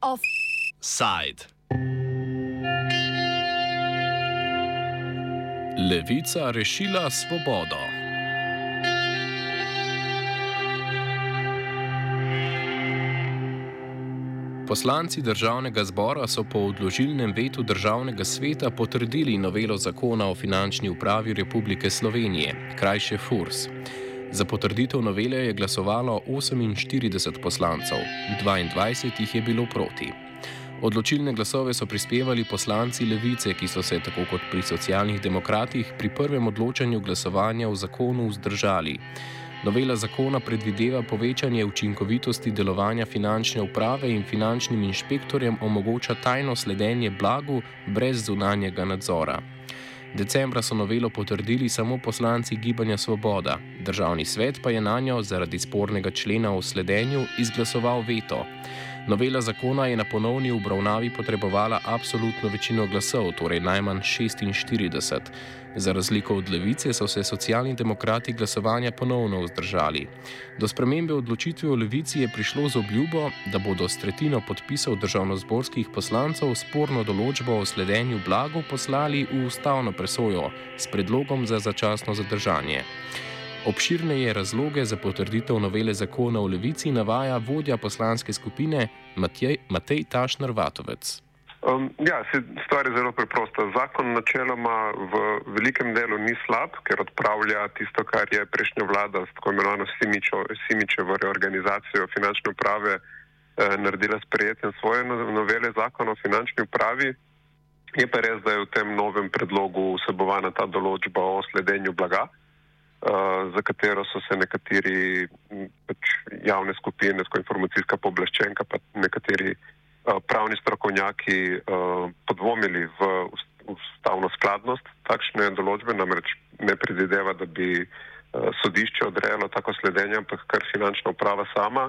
Offside. Levica rešila svobodo. Poslanci državnega zbora so po odložilnem vetu državnega sveta potrdili novelo zakona o finančni upravi Republike Slovenije, krajše FURS. Za potrditev novele je glasovalo 48 poslancev, 22 jih je bilo proti. Odločilne glasove so prispevali poslanci Levice, ki so se, tako kot pri socialnih demokratih, pri prvem odločanju glasovanja o zakonu vzdržali. Novela zakona predvideva povečanje učinkovitosti delovanja finančne uprave in finančnim inšpektorjem omogoča tajno sledenje blagu brez zunanjega nadzora. Decembra so novelo potrdili samo poslanci Gibanja Svoboda, državni svet pa je na njo zaradi spornega člena o sledenju izglasoval veto. Novela zakona je na ponovni obravnavi potrebovala absolutno večino glasov, torej najmanj 46. Za razliko od levice so se socialni demokrati glasovanja ponovno vzdržali. Do spremembe odločitve v levici je prišlo z obljubo, da bodo s tretjino podpisov državnozborskih poslancev sporno določbo o sledenju blagu poslali v ustavno presojo s predlogom za začasno zadržanje. Obširneje razloge za potrditev novele zakona v levici navaja vodja poslanske skupine Matej, Matej Tašner Vatovec. Um, ja, stvar je zelo preprosta. Zakon načeloma v velikem delu ni slab, ker odpravlja tisto, kar je prejšnja vlada s tako imenovano Simičevo reorganizacijo finančne uprave eh, naredila s prijetjem svoje no-, novele zakona o finančni upravi. Je pa res, da je v tem novem predlogu vsebovana ta določba o sledenju blaga, uh, za katero so se nekateri pač javne skupine, kot informacijska pooblaščenka, pa nekateri Eh, pravni strokovnjaki uh, podvomili v ustavno skladnost takšne določbe, namreč ne predvideva, da bi sodišče odrejalo tako sledenje, ampak kar finančna uprava sama.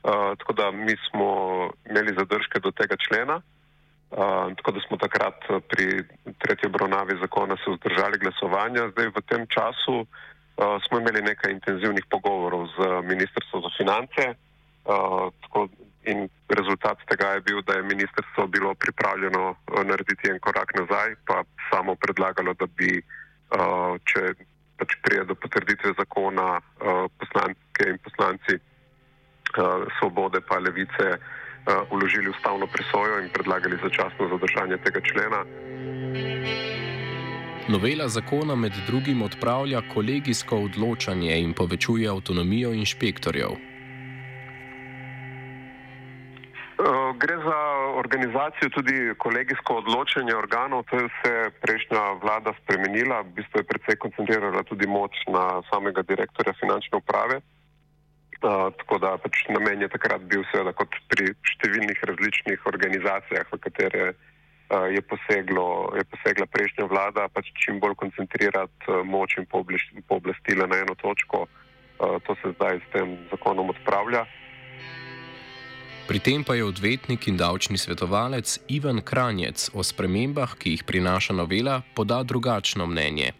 Tako da mi smo imeli zadržke do tega člena, uh, tako da smo takrat pri tretji obravnavi zakona se vzdržali glasovanja. Zdaj v tem času uh, smo imeli nekaj intenzivnih pogovorov z Ministrstvom za finance. Uh, tako, in rezultat tega je bil, da je ministrstvo bilo pripravljeno uh, narediti en korak nazaj, pa samo predlagalo, da bi, če pač prije do potrditve zakona, poslanke in poslanci svobode pa levice uložili ustavno presojo in predlagali začasno zadržanje tega člena. Novela zakona med drugim odpravlja kolegijsko odločanje in povečuje avtonomijo inšpektorjev. gre za organizacijo tudi kolegijsko odločanje organov, to je se prejšnja vlada spremenila, v bistvu je predvsej koncentrirala tudi moč na samega direktorja finančne uprave. Uh, tako da pač namen je takrat bil seveda kot pri številnih različnih organizacijah, v katere uh, je, poseglo, je posegla prejšnja vlada, pač čim bolj koncentrirati uh, moč in pooblastila na eno točko. Uh, to se zdaj s tem zakonom odpravlja. Pri tem pa je odvetnik in davčni svetovalec Ivan Kranjec o spremembah, ki jih prinaša novela, poda drugačno mnenje.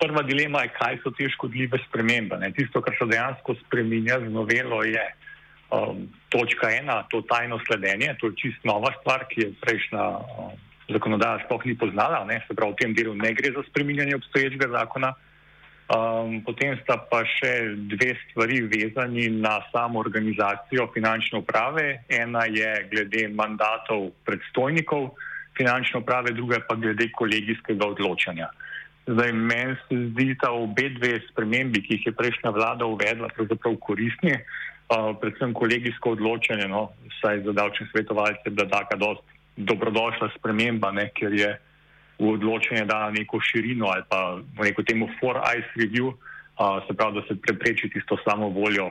Prva dilema je, kaj so te škodljive spremembe. Ne? Tisto, kar se dejansko spremenja z novelo, je um, točka ena, to tajno sledenje. To je čist nova stvar, ki je prejšnja um, zakonodaja sploh ni poznala. Ne? Se pravi, v tem delu ne gre za spreminjanje obstoječega zakona. Um, potem sta pa še dve stvari vezani na samo organizacijo finančne uprave. Ena je glede mandatov predstojnikov finančne uprave, druga pa glede kolegijskega odločanja. Zdaj, meni se zdi, da obe dve spremembi, ki jih je prejšnja vlada uvedla, pravzaprav koristni, uh, predvsem kolegijsko odločanje, no, saj za davčne svetovalce, je taka dost dobrodošla sprememba, ne, ker je v odločanje dala neko širino ali pa neko temu for ice review, uh, se pravi, da se prepreči tisto samo voljo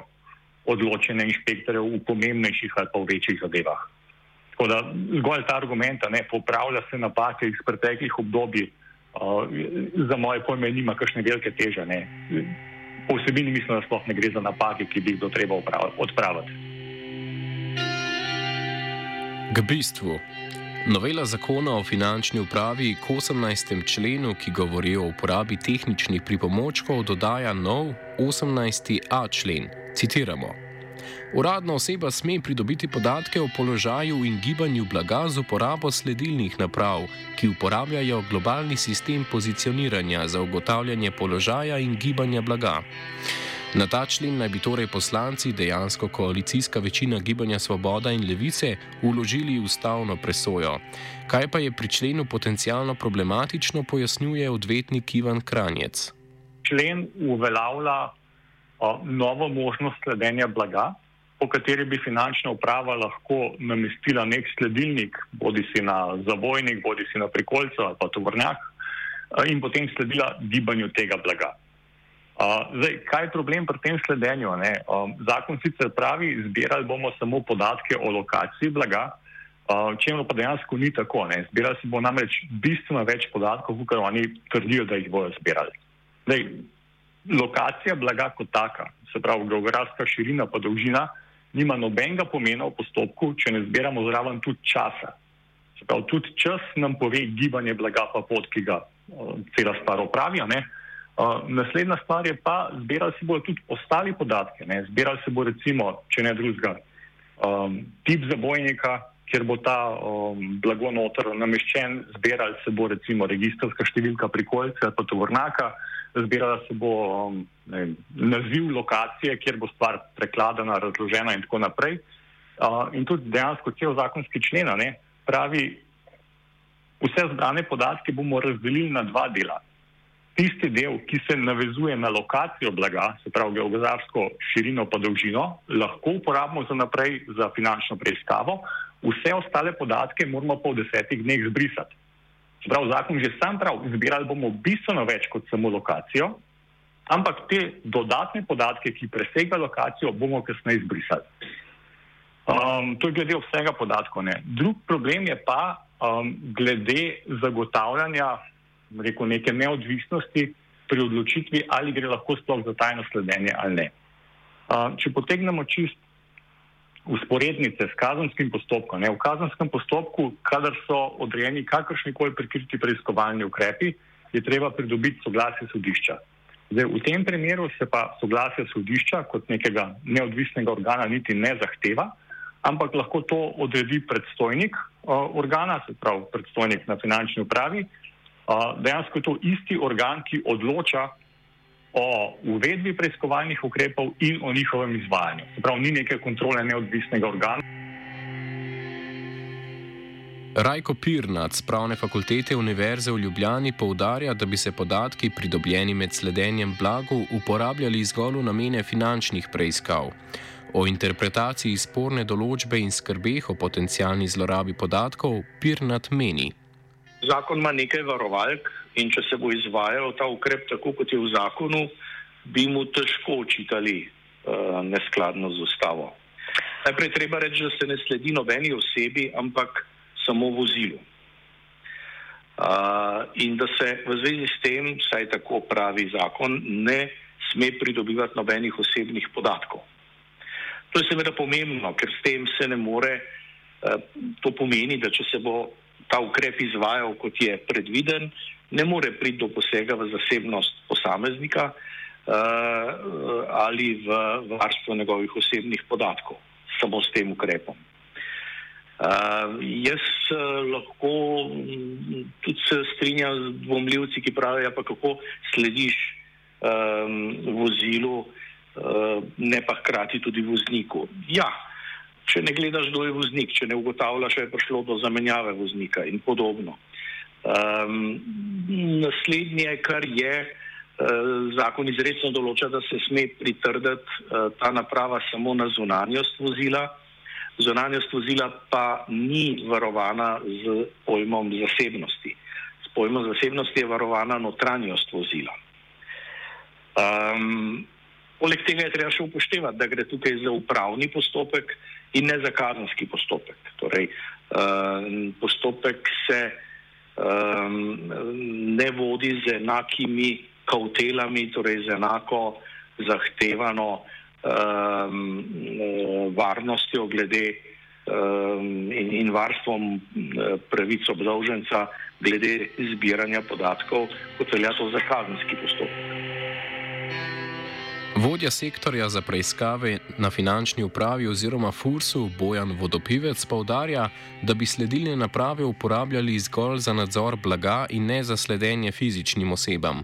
odločene inšpektorjev v pomembnejših ali pa v večjih zadevah. Tako da zgolj ta argument, ne popravlja se napake iz preteklih obdobij, uh, za moje pojme nima kakšne velike teže. Ne. Po vsebini mislim, da sploh ne gre za napake, ki bi jih do treba odpraviti. K bistvu. Novela zakona o finančni upravi k 18. členu, ki govori o uporabi tehničnih pripomočkov, dodaja nov 18a člen. Citiramo. Uradna oseba sme pridobiti podatke o položaju in gibanju blaga z uporabo sledilnih naprav, ki uporabljajo globalni sistem pozicioniranja za ugotavljanje položaja in gibanja blaga. Na ta člen naj bi torej poslanci, dejansko koalicijska večina Gibanja Svoboda in Levice, uložili ustavno presojo. Kaj pa je pri členu potencialno problematično, pojasnjuje odvetnik Ivan Kranjec. Člen uveljavlja novo možnost sledenja blaga, po kateri bi finančna uprava lahko namestila nek sledilnik, bodi si na zabojnik, bodi si na prikolcu ali pa tovornjak, in potem sledila gibanju tega blaga. Zdaj, kaj je problem pri tem sledenju? Um, zakon sicer pravi, zbirali bomo samo podatke o lokaciji blaga, uh, čemu pa dejansko ni tako. Ne? Zbirali se bo namreč bistveno več podatkov, kot oni trdijo, da jih bodo zbirali. Zdaj, lokacija blaga kot taka, se pravi geografska širina pa dolžina, nima nobenega pomena v postopku, če ne zbiramo zraven tudi časa. Se pravi, tudi čas nam pove gibanje blaga pa pot, ki ga uh, cela stvar opravijo. Uh, naslednja stvar je pa, zbirali se bodo tudi ostali podatki. Ne? Zbirali se bo recimo, če ne drugega, um, tip zabojnika, kjer bo ta um, blago noter nameščen, zbirali se bo recimo registrska številka prikolice ali pa tovornaka, zbirala se bo um, ne, naziv lokacije, kjer bo stvar prekladena, razložena in tako naprej. Uh, in tudi dejansko cel zakonski člen pravi, vse zbrane podatke bomo razdelili na dva dela tisti del, ki se navezuje na lokacijo blaga, se pravi geografsko širino pa dolžino, lahko uporabimo za naprej za finančno preiskavo, vse ostale podatke moramo pa v desetih dneh zbrisati. Se pravi, zakon že sam prav, zbirali bomo bistveno več kot samo lokacijo, ampak te dodatne podatke, ki presegajo lokacijo, bomo kasneje zbrisali. Um, to je glede vsega podatkov. Ne. Drug problem je pa um, glede zagotavljanja rekel, neke neodvisnosti pri odločitvi, ali gre lahko sploh za tajno sledenje ali ne. Če potegnemo čist usporednice s kazenskim postopkom, ne, v kazenskem postopku, kadar so odrejeni kakršni koli prikriti preiskovalni ukrepi, je treba pridobiti soglasje sodišča. Zdaj, v tem primeru se pa soglasje sodišča kot nekega neodvisnega organa niti ne zahteva, ampak lahko to odredi predstojnik uh, organa, se pravi predstojnik na finančni upravi, dejansko je to isti organ, ki odloča o uvedbi preiskovalnih ukrepov in o njihovem izvajanju. Prav ni neke kontrole neodvisnega organa. Rajko Pirnac z Pravne fakultete Univerze v Ljubljani poudarja, da bi se podatki pridobljeni med sledenjem blagu uporabljali zgolj v namene finančnih preiskav. O interpretaciji sporne določbe in skrbeh o potencijalni zlorabi podatkov Pirnac meni. Zakon ima nekaj varovalk in če se bo izvajal ta ukrep tako, kot je v zakonu, bi mu težko očitali uh, neskladno z ustavo. Najprej treba reči, da se ne sledi nobeni osebi, ampak samo vozilu. Uh, in da se v zvezi s tem, saj tako pravi zakon, ne sme pridobivati nobenih osebnih podatkov. To je seveda pomembno, ker s tem se ne more, uh, to pomeni, da če se bo ta ukrep izvajal, kot je predviden, ne more priti do posega v zasebnost posameznika uh, ali v varstvo njegovih osebnih podatkov, samo s tem ukrepom. Uh, jaz uh, lahko tudi se strinjam z dvomljivci, ki pravijo, pa kako slediš um, vozilu, uh, ne pa hkrati tudi vozniku. Ja, uh, če ne gledaš, kdo je voznik, če ne ugotavljaš, da je prišlo do zamenjave voznika in podobno. Um, naslednje, kar je, uh, zakon izredno določa, da se sme pritrditi uh, ta naprava samo na zunanjost vozila. Zunanjost vozila pa ni varovana z pojmom zasebnosti. S pojmom zasebnosti je varovana notranjost vozila. Um, Poleg tega je treba še upoštevati, da gre tukaj za upravni postopek in ne za kazenski postopek. Torej, uh, postopek se um, ne vodi z enakimi kautelami, torej z enako zahtevano um, varnostjo glede in, in varstvom pravic obdolženca glede zbiranja podatkov, kot velja to za kazenski postopek. Vodja sektorja za preiskave na finančni upravi oziroma FURS-u Bojan Vodopivec povdarja, da bi sledilne naprave uporabljali zgolj za nadzor blaga in ne za sledenje fizičnim osebam.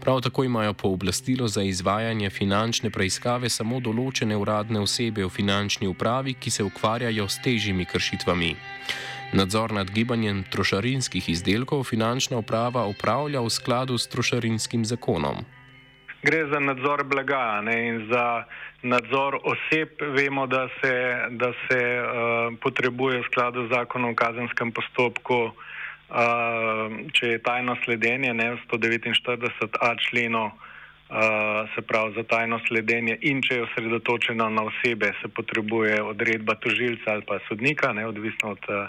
Prav tako imajo pooblastilo za izvajanje finančne preiskave samo določene uradne osebe v finančni upravi, ki se ukvarjajo s težjimi kršitvami. Nadzor nad gibanjem trošarinskih izdelkov finančna uprava upravlja v skladu s trošarinskim zakonom. Gre za nadzor blaga ne, in za nadzor oseb. Vemo, da se, da se uh, potrebuje v skladu z zakonom o kazenskem postopku, uh, če je tajno sledenje, ne 149a členo, uh, se pravi za tajno sledenje in če je osredotočeno na osebe, se potrebuje odredba tožilca ali pa sodnika, ne, odvisno od. Uh,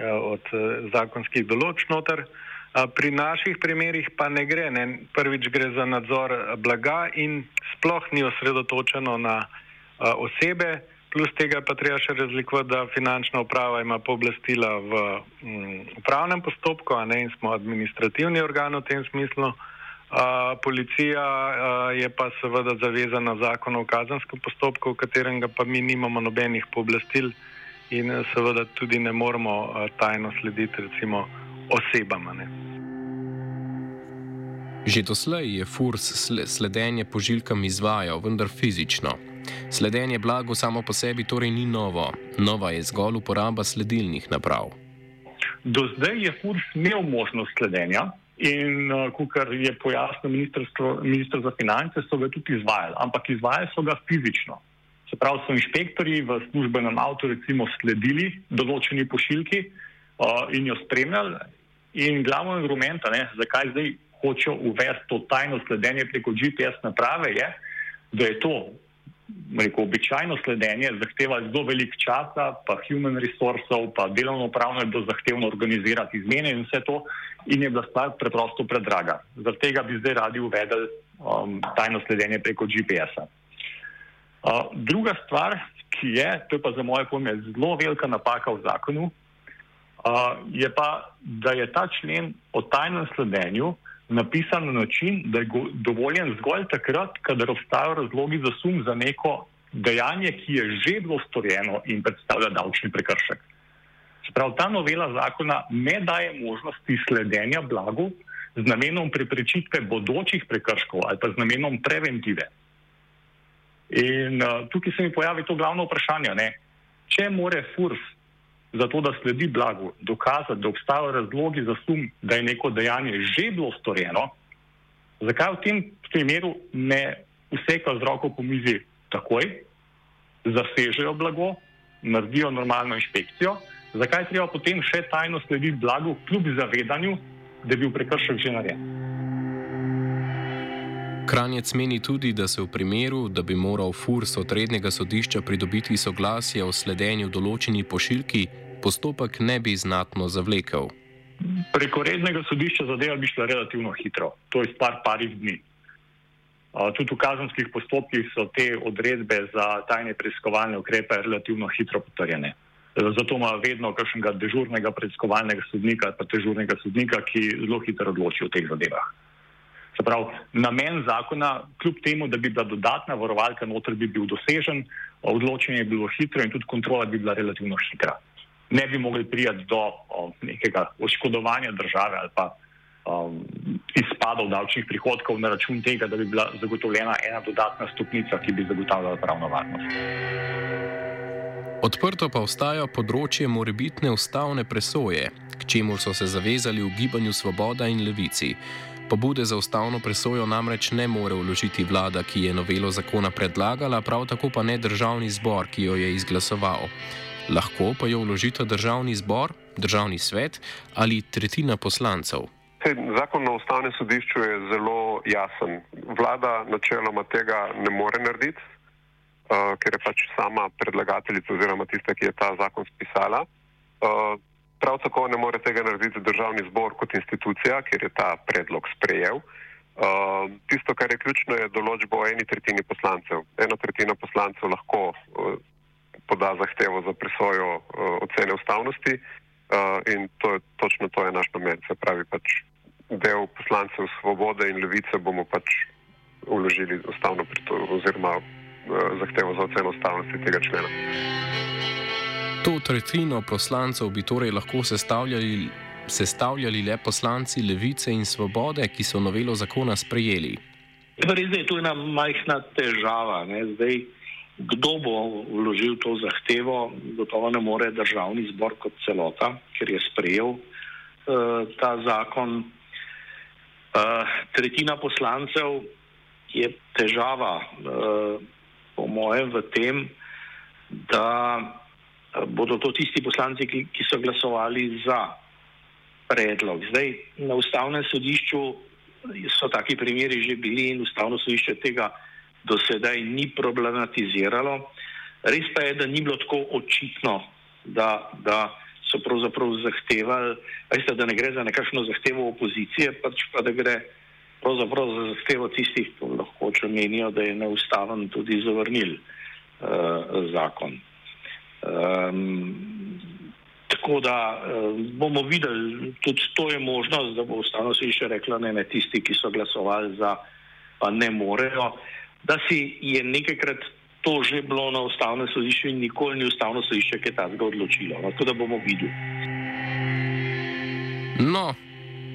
od zakonskih določb noter. Pri naših primerjih pa ne gre. Ne. Prvič gre za nadzor blaga in sploh ni osredotočeno na osebe, plus tega pa treba še razlikovati, da finančna uprava ima pooblastila v mm, upravnem postopku, a ne in smo administrativni organ v tem smislu. A, policija a, je pa seveda zavezana zakonu o kazenskem postopku, v katerem pa mi nimamo nobenih pooblastil in seveda tudi ne moremo eh, tajno slediti recimo osebam. Ne. Že doslej je FURS sledenje pošiljkam izvajal, vendar fizično. Sledenje blagu samo po sebi torej ni novo, nova je zgolj uporaba sledilnih naprav. Do zdaj je FURS imel možnost sledenja in, uh, kot je pojasnil ministr za finance, so ga tudi izvajali, ampak izvajali so ga fizično. Se pravi, so inšpektori v službenem avtu recimo sledili določeni pošiljki uh, in jo spremljali. In glavno argument, zakaj zdaj hočejo uvesti to tajno sledenje preko GPS naprave, je, da je to rekel, običajno sledenje zahteva zelo velik časa, pa human resursov, pa delovno upravno je bilo zahtevno organizirati izmene in vse to, in je bila stvar preprosto predraga. Zaradi tega bi zdaj radi uvedli um, tajno sledenje preko GPS-a druga stvar, ki je, to je pa za moje pojme zelo velika napaka v zakonu, uh, je pa, da je ta člen o tajnem sledenju napisan na način, da je dovoljen zgolj takrat, kadar obstajajo razlogi za sum za neko dejanje, ki je že bilo storjeno in predstavlja davčni prekršek. Sprav ta novela zakona ne daje možnosti sledenja blagu z namenom preprečitve bodočih prekrškov ali pa z namenom preventive. In uh, tukaj se mi pojavi to glavno vprašanje. Ne? Če more FURS za to, da sledi blagu, dokazati, da obstajajo razlogi za sum, da je neko dejanje že bilo storjeno, zakaj v tem primeru ne vseka z roko po mizi takoj, zasežejo blago, naredijo normalno inšpekcijo, zakaj treba potem še tajno slediti blagu, kljub zavedanju, da je bil prekršek že narejen. Kranjec meni tudi, da se v primeru, da bi moral FURS od rednega sodišča pridobiti soglasje o sledenju določeni pošiljki, postopek ne bi znatno zavlekel. Preko rednega sodišča zadeva bi šla relativno hitro, to je stvar parih dni. Tudi v kazenskih postopkih so te odredbe za tajne preiskovalne ukrepe relativno hitro potrjene. Zato ima vedno kakšnega dežurnega preiskovalnega sodnika, pa dežurnega sodnika, ki zelo hitro odloči o teh zadevah. Se pravi, namen zakona, kljub temu, da bi bila dodatna varovalka noter, bi bil dosežen, odločenje je bilo hitro in tudi kontrola bi bila relativno hitra. Ne bi mogli prijeti do o, nekega oškodovanja države ali pa um, izpadov davčnih prihodkov na račun tega, da bi bila zagotovljena ena dodatna stopnica, ki bi zagotavljala pravno varnost. Odprto pa ostaja področje morebitne ustavne presoje, k čemu so se zavezali v gibanju Svoboda in Levici. Pobude za ustavno presojo namreč ne more vložiti vlada, ki je novelo zakona predlagala, prav tako pa ne državni zbor, ki jo je izglasoval. Lahko pa jo vložita državni zbor, državni svet ali tretjina poslancev. Zakon o ustavnem sodišču je zelo jasen. Vlada načeloma tega ne more narediti, uh, ker je pač sama predlagateljica oziroma tista, ki je ta zakon spisala. Uh, Prav tako ne more tega narediti državni zbor kot institucija, ker je ta predlog sprejel. Uh, tisto, kar je ključno, je določbo o eni tretjini poslancev. Ena tretjina poslancev lahko uh, poda zahtevo za presojo uh, ocene ustavnosti uh, in to je, točno to je naš namen. Se pravi, pač del poslancev Svobode in Levice bomo pač uložili ustavno pritožbo oziroma uh, zahtevo za oceno ustavnosti tega člena. To tretjino poslancev bi torej lahko sestavljali, sestavljali le poslanci Levice in Svobode, ki so novelo zakona sprejeli. Res je, to je ena majhna težava. Zdaj, kdo bo vložil to zahtevo, gotovo ne more državni zbor kot celota, ker je sprejel uh, ta zakon. Uh, tretjina poslancev je težava, uh, po mojem, v tem, da bodo to tisti poslanci, ki, ki so glasovali za predlog. Zdaj, na ustavnem sodišču so taki primeri že bili in ustavno sodišče tega do sedaj ni problematiziralo. Res pa je, da ni bilo tako očitno, da, da so pravzaprav zahtevali, veste, da ne gre za nekakšno zahtevo opozicije, pač pa da gre pravzaprav za zahtevo tistih, ki lahko menijo, da je neustaven tudi zavrnil uh, zakon. Um, tako da uh, bomo videli, tudi to je možnost, da bo ustavno sodišče reklo, ne, ne tisti, ki so glasovali za, pa ne morejo. Da si je nekajkrat to že bilo na ustavnem sodišču in nikoli ni ustavno sodišče kaj takega odločilo. No, tako da bomo videli. No,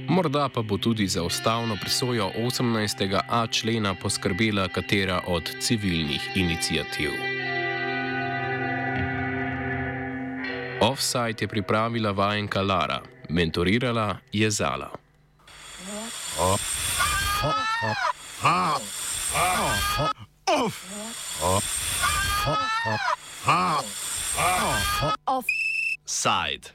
morda pa bo tudi za ustavno presojo 18a člena poskrbela katera od civilnih inicijativ. Offside je pripravila vajenka Lara, mentorirala je Zala. Oh.